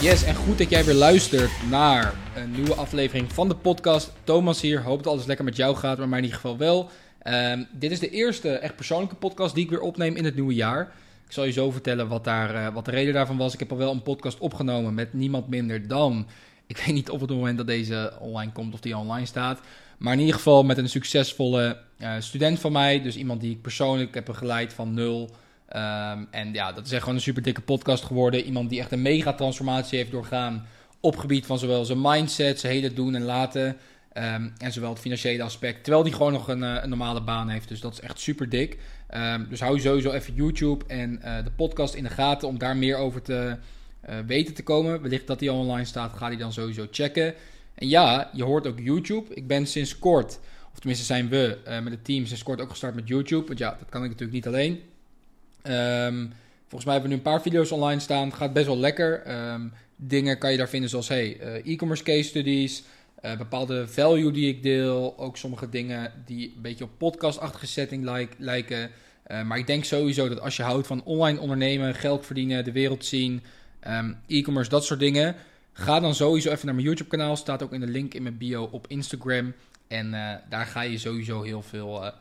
Yes, en goed dat jij weer luistert naar een nieuwe aflevering van de podcast. Thomas hier, hoop dat alles lekker met jou gaat, maar mij in ieder geval wel. Ehm, dit is de eerste echt persoonlijke podcast die ik weer opneem in het nieuwe jaar. Ik zal je zo vertellen wat, daar, eh, wat de reden daarvan was. Ik heb al wel een podcast opgenomen met niemand minder dan... Ik weet niet of het moment dat deze online komt of die online staat. Maar in ieder geval met een succesvolle eh, student van mij. Dus iemand die ik persoonlijk heb begeleid van nul... Ehm, en ja, dat is echt gewoon een super dikke podcast geworden. Iemand die echt een mega transformatie heeft doorgaan op gebied van zowel zijn mindset, zijn hele doen en laten. Ehm, en zowel het financiële aspect. Terwijl die gewoon nog een, eh, normale baan heeft. Dus dat is echt super dik. Ehm, dus hou sowieso even YouTube en eh, de podcast in de gaten om daar meer over te uh, weten te komen. Wellicht dat die al online staat, ga die dan sowieso checken. En ja, je hoort ook YouTube. Ik ben sinds kort, of tenminste zijn we met het team sinds kort ook gestart met YouTube. Want ja, dat kan ik natuurlijk niet alleen. Um, volgens mij hebben we nu een paar video's online staan. Gaat best wel lekker. Um, dingen kan je daar vinden zoals hey, uh, e-commerce case studies. Uh, bepaalde value die ik deel. Ook sommige dingen die een beetje op podcastachtige setting lijken. Uh, maar ik denk sowieso dat als je houdt van online ondernemen, geld verdienen, de wereld zien, um, e-commerce, dat soort dingen. Ga dan sowieso even naar mijn YouTube kanaal. Staat ook in de link in mijn bio op Instagram. En daar ga je sowieso heel veel,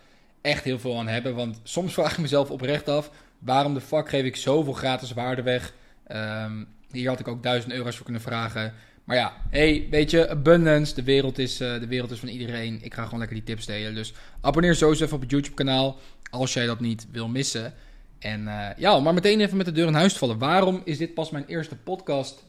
echt heel veel aan hebben. Want soms vraag ik mezelf oprecht af waarom de fuck geef ik zoveel gratis waarde weg? Um, hier had ik ook 1000 euro's voor kunnen vragen. Maar ja, hey, weet je, abundance, de wereld, is, uh, de wereld is van iedereen. Ik ga gewoon lekker die tips delen. Dus abonneer sowieso even op het YouTube kanaal als jij dat niet wil missen. En uh, ja, maar meteen even met de deur in huis te vallen. Waarom is dit pas mijn eerste podcast?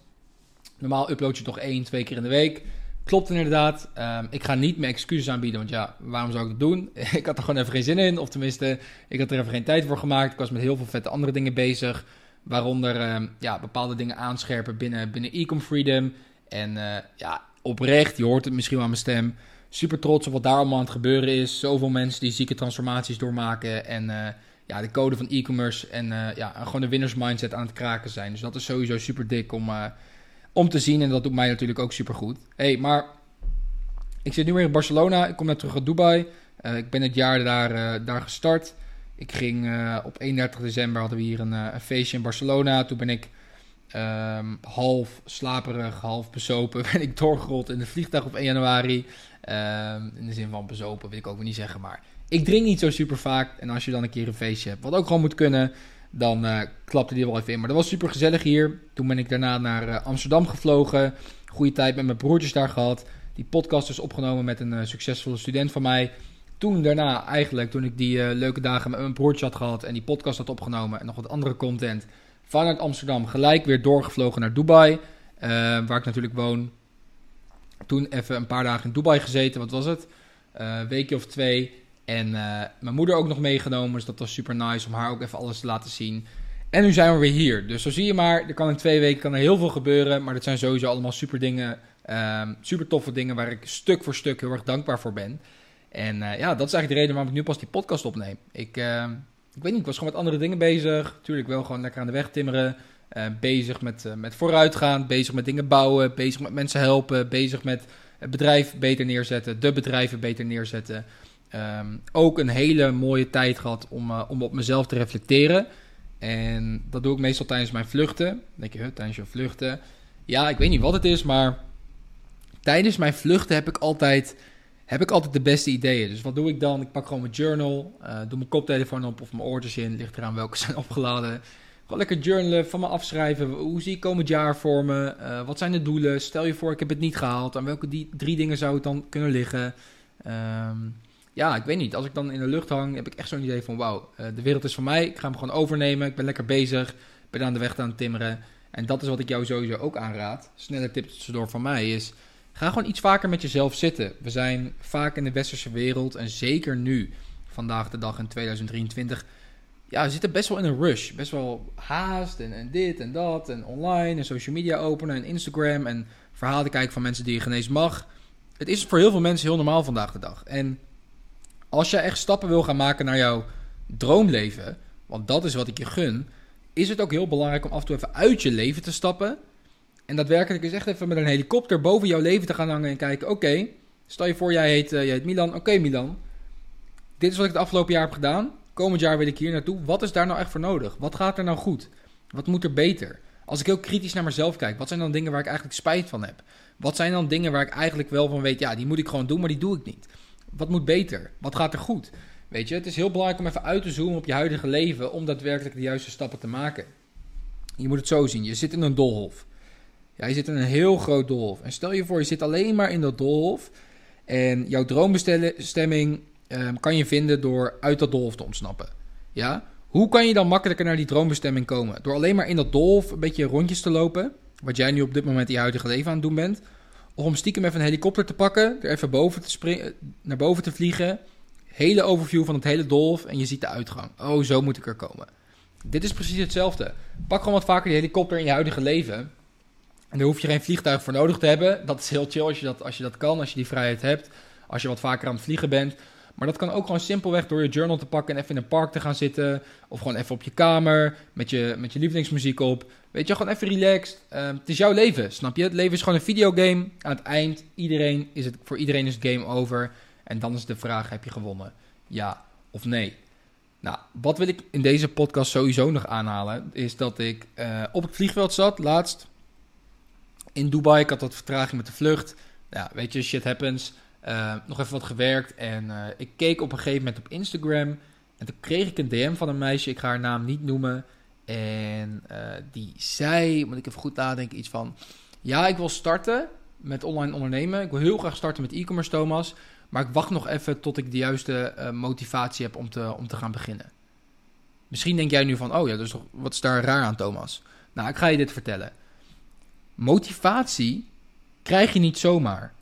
Normaal upload je toch één, twee keer in de week. Klopt inderdaad. Um, ik ga niet mijn excuses aanbieden, want ja, waarom zou ik dat doen? ik had er gewoon even geen zin in, of tenminste, ik had er even geen tijd voor gemaakt. Ik was met heel veel vette andere dingen bezig, waaronder um, ja, bepaalde dingen aanscherpen binnen, binnen Ecom Freedom. En uh, ja, oprecht, je hoort het misschien wel aan mijn stem, super trots op wat daar allemaal aan het gebeuren is. Zoveel mensen die zieke transformaties doormaken en uh, ja, de code van e-commerce en uh, ja, gewoon de winnersmindset aan het kraken zijn. Dus dat is sowieso super dik om om te zien. En dat doet mij natuurlijk ook super goed. hey, maar ik zit nu weer in Barcelona. Ik kom net terug uit Dubai. Uh, ik ben het jaar daar, uh, daar gestart. Ik ging uh, op 31 december hadden we hier een, een, feestje in Barcelona. Toen ben ik um, half slaperig, half bezopen. Ben ik doorgerold in de vliegtuig op 1 januari. Um, in de zin van bezopen, wil ik ook weer niet zeggen. Maar ik drink niet zo super vaak. En als je dan een keer een feestje hebt, wat ook gewoon moet kunnen dan uh, klapte die wel even in. Maar dat was super gezellig hier. Toen ben ik daarna naar uh, Amsterdam gevlogen. Goede tijd met mijn broertjes daar gehad. Die podcast is opgenomen met een uh, succesvolle student van mij. Toen daarna eigenlijk, toen ik die leuke dagen met mijn broertje had gehad en die podcast had opgenomen en nog wat andere content, vanuit Amsterdam gelijk weer doorgevlogen naar Dubai, waar ik natuurlijk woon. Toen even een paar dagen in Dubai gezeten, wat was het? Een weekje of twee. En uh, mijn moeder ook nog meegenomen, dus dat was super nice om haar ook even alles te laten zien. En nu zijn we weer hier. Dus zo zie je maar, er kan in twee weken kan er heel veel gebeuren. Maar dat zijn sowieso allemaal super dingen, um, super toffe dingen waar ik stuk voor stuk heel erg dankbaar voor ben. En uh, ja, dat is eigenlijk de reden waarom ik nu pas die podcast opneem. Ik, uh, ik weet niet, ik was gewoon met andere dingen bezig. Natuurlijk wel gewoon lekker aan de weg timmeren. Uh, bezig met, met vooruitgaan, bezig met dingen bouwen, bezig met mensen helpen, bezig met het bedrijf beter neerzetten, de bedrijven beter neerzetten. Um, ook een hele mooie tijd gehad om, uh, om op mezelf te reflecteren. En dat doe ik meestal tijdens mijn vluchten. Denk je, huh, tijdens je vluchten. Ja, ik weet niet wat het is, maar tijdens mijn vluchten heb ik altijd, heb ik altijd de beste ideeën. Dus wat doe ik dan? Ik pak gewoon mijn journal, uh, doe mijn koptelefoon op of mijn oortjes in. Ligt eraan welke zijn opgeladen. Gewoon lekker journalen, van me afschrijven. Hoe zie ik komend jaar voor me? Uh, wat zijn de doelen? Stel je voor, ik heb het niet gehaald. Aan welke die, drie dingen zou het dan kunnen liggen? Um, ja, ik weet niet. Als ik dan in de lucht hang, heb ik echt zo'n idee van: wauw, uh, de wereld is van mij. Ik ga hem gewoon overnemen. Ik ben lekker bezig. Ik ben aan de weg aan het timmeren. En dat is wat ik jou sowieso ook aanraad. Snelle tips tussendoor van mij is: ga gewoon iets vaker met jezelf zitten. We zijn vaak in de westerse wereld en zeker nu, vandaag de dag in 2023. Ja, we zitten best wel in een rush. Best wel haast en, en dit en dat. En online en social media openen en Instagram. En verhalen kijken van mensen die je genees mag. Het is voor heel veel mensen heel normaal vandaag de dag. En als je echt stappen wil gaan maken naar jouw droomleven, want dat is wat ik je gun, is het ook heel belangrijk om af en toe even uit je leven te stappen. En daadwerkelijk is echt even met een helikopter boven jouw leven te gaan hangen en kijken: oké, stel je voor, jij heet, uh, jij heet Milan. Oké, Milan, dit is wat ik het afgelopen jaar heb gedaan. komend jaar wil ik hier naartoe. Wat is daar nou echt voor nodig? Wat gaat er nou goed? Wat moet er beter? Als ik heel kritisch naar mezelf kijk, wat zijn dan dingen waar ik eigenlijk spijt van heb? Wat zijn dan dingen waar ik eigenlijk wel van weet, ja, die moet ik gewoon doen, maar die doe ik niet? Wat moet beter? Wat gaat er goed? Weet je, het is heel belangrijk om even uit te zoomen op je huidige leven om daadwerkelijk de juiste stappen te maken. Je moet het zo zien, je zit in een doolhof. Ja, je zit in een heel groot doolhof. En stel je voor, je zit alleen maar in dat doolhof en jouw droombestemming um, kan je vinden door uit dat doolhof te ontsnappen. Ja? Hoe kan je dan makkelijker naar die droombestemming komen? Door alleen maar in dat doolhof een beetje rondjes te lopen, wat jij nu op dit moment in je huidige leven aan het doen bent. Om stiekem even een helikopter te pakken, er even boven te springen, naar boven te vliegen. Hele overview van het hele doolhof en je ziet de uitgang. Oh, zo moet ik er komen. Dit is precies hetzelfde. Pak gewoon wat vaker die helikopter in je huidige leven. En daar hoef je geen vliegtuig voor nodig te hebben. Dat is heel chill als je dat, als je dat kan, als je die vrijheid hebt. Als je wat vaker aan het vliegen bent. Maar dat kan ook gewoon simpelweg door je journal te pakken en even in een park te gaan zitten. Of gewoon even op je kamer met je, met je lievelingsmuziek op. Weet je, gewoon even relaxed. Ehm, het is jouw leven, snap je? Het leven is gewoon een videogame. Aan het eind, iedereen is het, voor iedereen is het game over. En dan is de vraag, heb je gewonnen? Ja of nee? Nou, wat wil ik in deze podcast sowieso nog aanhalen, is dat ik uh, op het vliegveld zat, laatst in Dubai. Ik had wat vertraging met de vlucht. Ja, weet je, shit happens. Uh, nog even wat gewerkt en uh, ik keek op een gegeven moment op Instagram. En toen kreeg ik een DM van een meisje, ik ga haar naam niet noemen. En die zei, moet ik even goed nadenken, iets van... Ja, ik wil starten met online ondernemen. Ik wil heel graag starten met e-commerce, Thomas. Maar ik wacht nog even tot ik de juiste motivatie heb om te, om te gaan beginnen. Misschien denk jij nu van, oh ja, dus wat is daar raar aan, Thomas? Nou, ik ga je dit vertellen. Motivatie krijg je niet zomaar.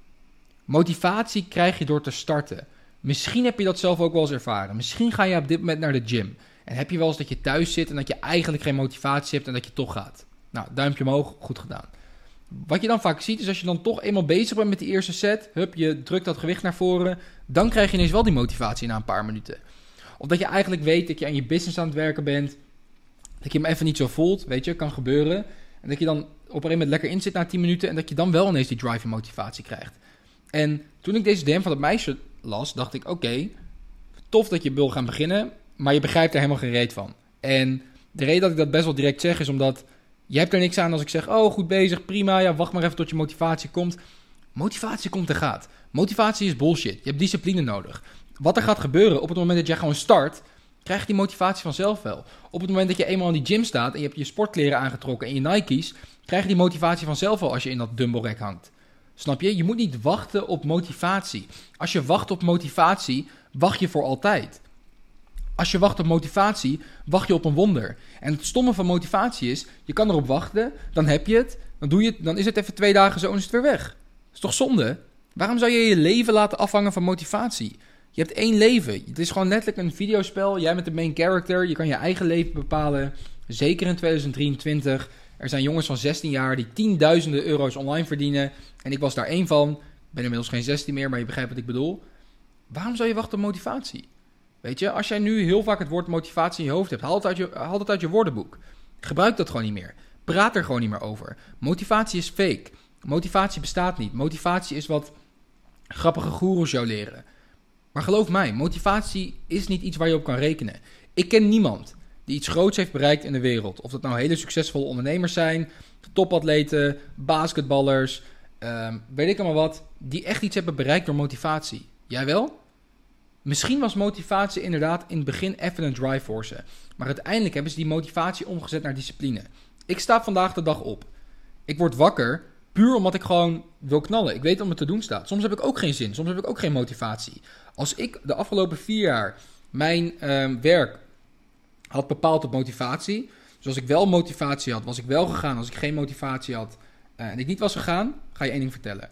Motivatie krijg je door te starten. Misschien heb je dat zelf ook wel eens ervaren. Misschien ga je op dit moment naar de gym. En heb je wel eens dat je thuis zit en dat je eigenlijk geen motivatie hebt en dat je toch gaat. Nou, duimpje omhoog, goed gedaan. Wat je dan vaak ziet is als je dan toch eenmaal bezig bent met die eerste set, hup, je drukt dat gewicht naar voren, dan krijg je ineens wel die motivatie na een paar minuten. Of dat je eigenlijk weet dat je aan je business aan het werken bent, dat je hem even niet zo voelt, weet je, kan gebeuren. En dat je dan op een gegeven moment lekker in zit na 10 minuten en dat je dan wel ineens die drive en motivatie krijgt. En toen ik deze DM van het meisje las, dacht ik, oké, tof dat je wil gaan beginnen, maar je begrijpt er helemaal geen reet van. En de reden dat ik dat best wel direct zeg is omdat je hebt er niks aan als ik zeg, oh goed bezig, prima, ja wacht maar even tot je motivatie komt. Motivatie komt en gaat. Motivatie is bullshit. Je hebt discipline nodig. Wat er gaat gebeuren op het moment dat jij gewoon start, krijg je die motivatie vanzelf wel. Op het moment dat je eenmaal in die gym staat en je hebt je sportkleren aangetrokken en je Nike's, krijg je die motivatie vanzelf wel als je in dat dumbbell rack hangt. Snap je? Je moet niet wachten op motivatie. Als je wacht op motivatie, wacht je voor altijd. Als je wacht op motivatie, wacht je op een wonder. En het stomme van motivatie is, je kan erop wachten, dan heb je het, dan, doe je het, dan is het even twee dagen zo en is het weer weg. Is toch zonde? Waarom zou je je leven laten afhangen van motivatie? Je hebt één leven. Het is gewoon letterlijk een videospel. Jij bent de main character. Je kan je eigen leven bepalen. Zeker in 2023. Er zijn jongens van 16 jaar die tienduizenden euro's online verdienen. En ik was daar één van. Ik ben inmiddels geen 16 meer, maar je begrijpt wat ik bedoel. Waarom zou je wachten op motivatie? Weet je, als jij nu heel vaak het woord motivatie in je hoofd hebt, haal het uit je, je woordenboek. Gebruik dat gewoon niet meer. Praat er gewoon niet meer over. Motivatie is fake. Motivatie bestaat niet. Motivatie is wat grappige goeroes jou leren. Maar geloof mij, motivatie is niet iets waar je op kan rekenen. Ik ken niemand die iets groots heeft bereikt in de wereld. Of dat nou hele succesvolle ondernemers zijn, topatleten, basketballers, um, weet ik allemaal wat, die echt iets hebben bereikt door motivatie. Jij wel? Misschien was motivatie inderdaad in het begin even een drive voor ze. Maar uiteindelijk hebben ze die motivatie omgezet naar discipline. Ik sta vandaag de dag op. Ik word wakker puur omdat ik gewoon wil knallen. Ik weet wat me te doen staat. Soms heb ik ook geen zin. Soms heb ik ook geen motivatie. Als ik de afgelopen vier jaar mijn ehm, werk had bepaald op motivatie. Dus als ik wel motivatie had, was ik wel gegaan. Als ik geen motivatie had uh, en ik niet was gegaan, ga je één ding vertellen.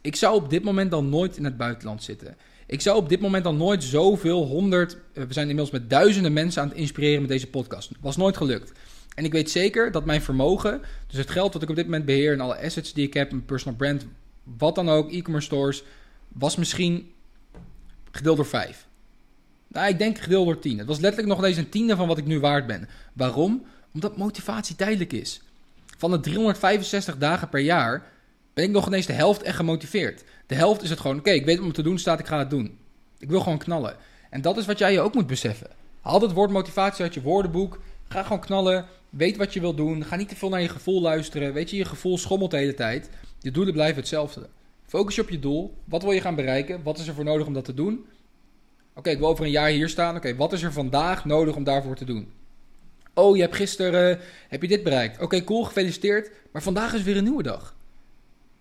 Ik zou op dit moment dan nooit in het buitenland zitten. Ik zou op dit moment dan nooit zoveel, honderd, eh, we zijn inmiddels met duizenden mensen aan het inspireren met deze podcast. Was nooit gelukt. En ik weet zeker dat mijn vermogen, dus het geld wat ik op dit moment beheer en alle assets die ik heb, mijn personal brand, wat dan ook, e-commerce stores, was misschien gedeeld door vijf. Nou, ik denk gedeeld door tien. Het was letterlijk nog eens een tiende van wat ik nu waard ben. Waarom? Omdat motivatie tijdelijk is. Van de 365 dagen per jaar ben ik nog ineens de helft echt gemotiveerd. De helft is het gewoon, oké, ik weet wat me te doen staat, ik ga het doen. Ik wil gewoon knallen. En dat is wat jij je ook moet beseffen. Haal het woord motivatie uit je woordenboek. Ga gewoon knallen. Weet wat je wil doen. Ga niet te veel naar je gevoel luisteren. Weet je, je gevoel schommelt de hele tijd. Je doelen blijven hetzelfde. Focus je op je doel. Wat wil je gaan bereiken? Wat is er voor nodig om dat te doen? Oké, ik wil over een jaar hier staan. Oké, wat is er vandaag nodig om daarvoor te doen? Oh, je hebt gisteren heb je dit bereikt. Oké, cool, gefeliciteerd. Maar vandaag is weer een nieuwe dag.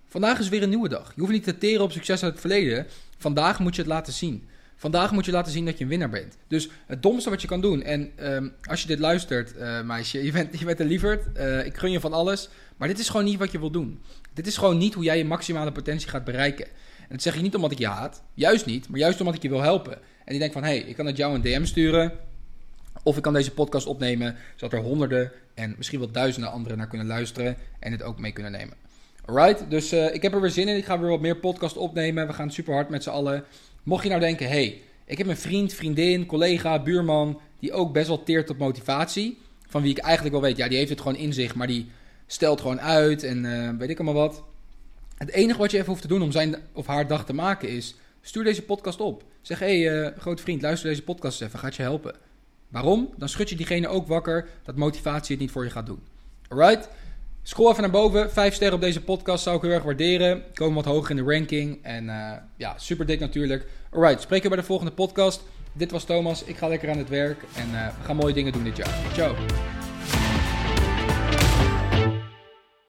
Vandaag is weer een nieuwe dag. Je hoeft niet te teren op succes uit het verleden. Vandaag moet je het laten zien. Vandaag moet je laten zien dat je een winnaar bent. Dus het domste wat je kan doen. En um, als je dit luistert, uh, meisje, je bent, je bent een lieverd. Uh, ik gun je van alles. Maar dit is gewoon niet wat je wil doen. Dit is gewoon niet hoe jij je maximale potentie gaat bereiken. En dat zeg ik niet omdat ik je haat. Juist niet. Maar juist omdat ik je wil helpen. En die denkt van, hé, hey, ik kan het jou een DM sturen. Of ik kan deze podcast opnemen, zodat er honderden en misschien wel duizenden anderen naar kunnen luisteren en het ook mee kunnen nemen. Alright, dus uh, ik heb er weer zin in. Ik ga weer wat meer podcast opnemen. We gaan super hard met z'n allen. Mocht je nou denken, hey, ik heb een vriend, vriendin, collega, buurman die ook best wel teert op motivatie. Van wie ik eigenlijk wel weet, ja, die heeft het gewoon in zich, maar die stelt gewoon uit en uh, weet ik allemaal wat. Het enige wat je even hoeft te doen om zijn of haar dag te maken is, stuur deze podcast op. Zeg, hé, hey, uh, grote vriend, luister deze podcast even, gaat je helpen. Waarom? Dan schud je diegene ook wakker dat motivatie het niet voor je gaat doen. Alright? Scroll even naar boven. Vijf sterren op deze podcast zou ik heel erg waarderen. Komen wat hoger in de ranking. En uh, ja, super dik natuurlijk. Alright, spreken we bij de volgende podcast. Dit was Thomas. Ik ga lekker aan het werk. En uh, we gaan mooie dingen doen dit jaar. Ciao.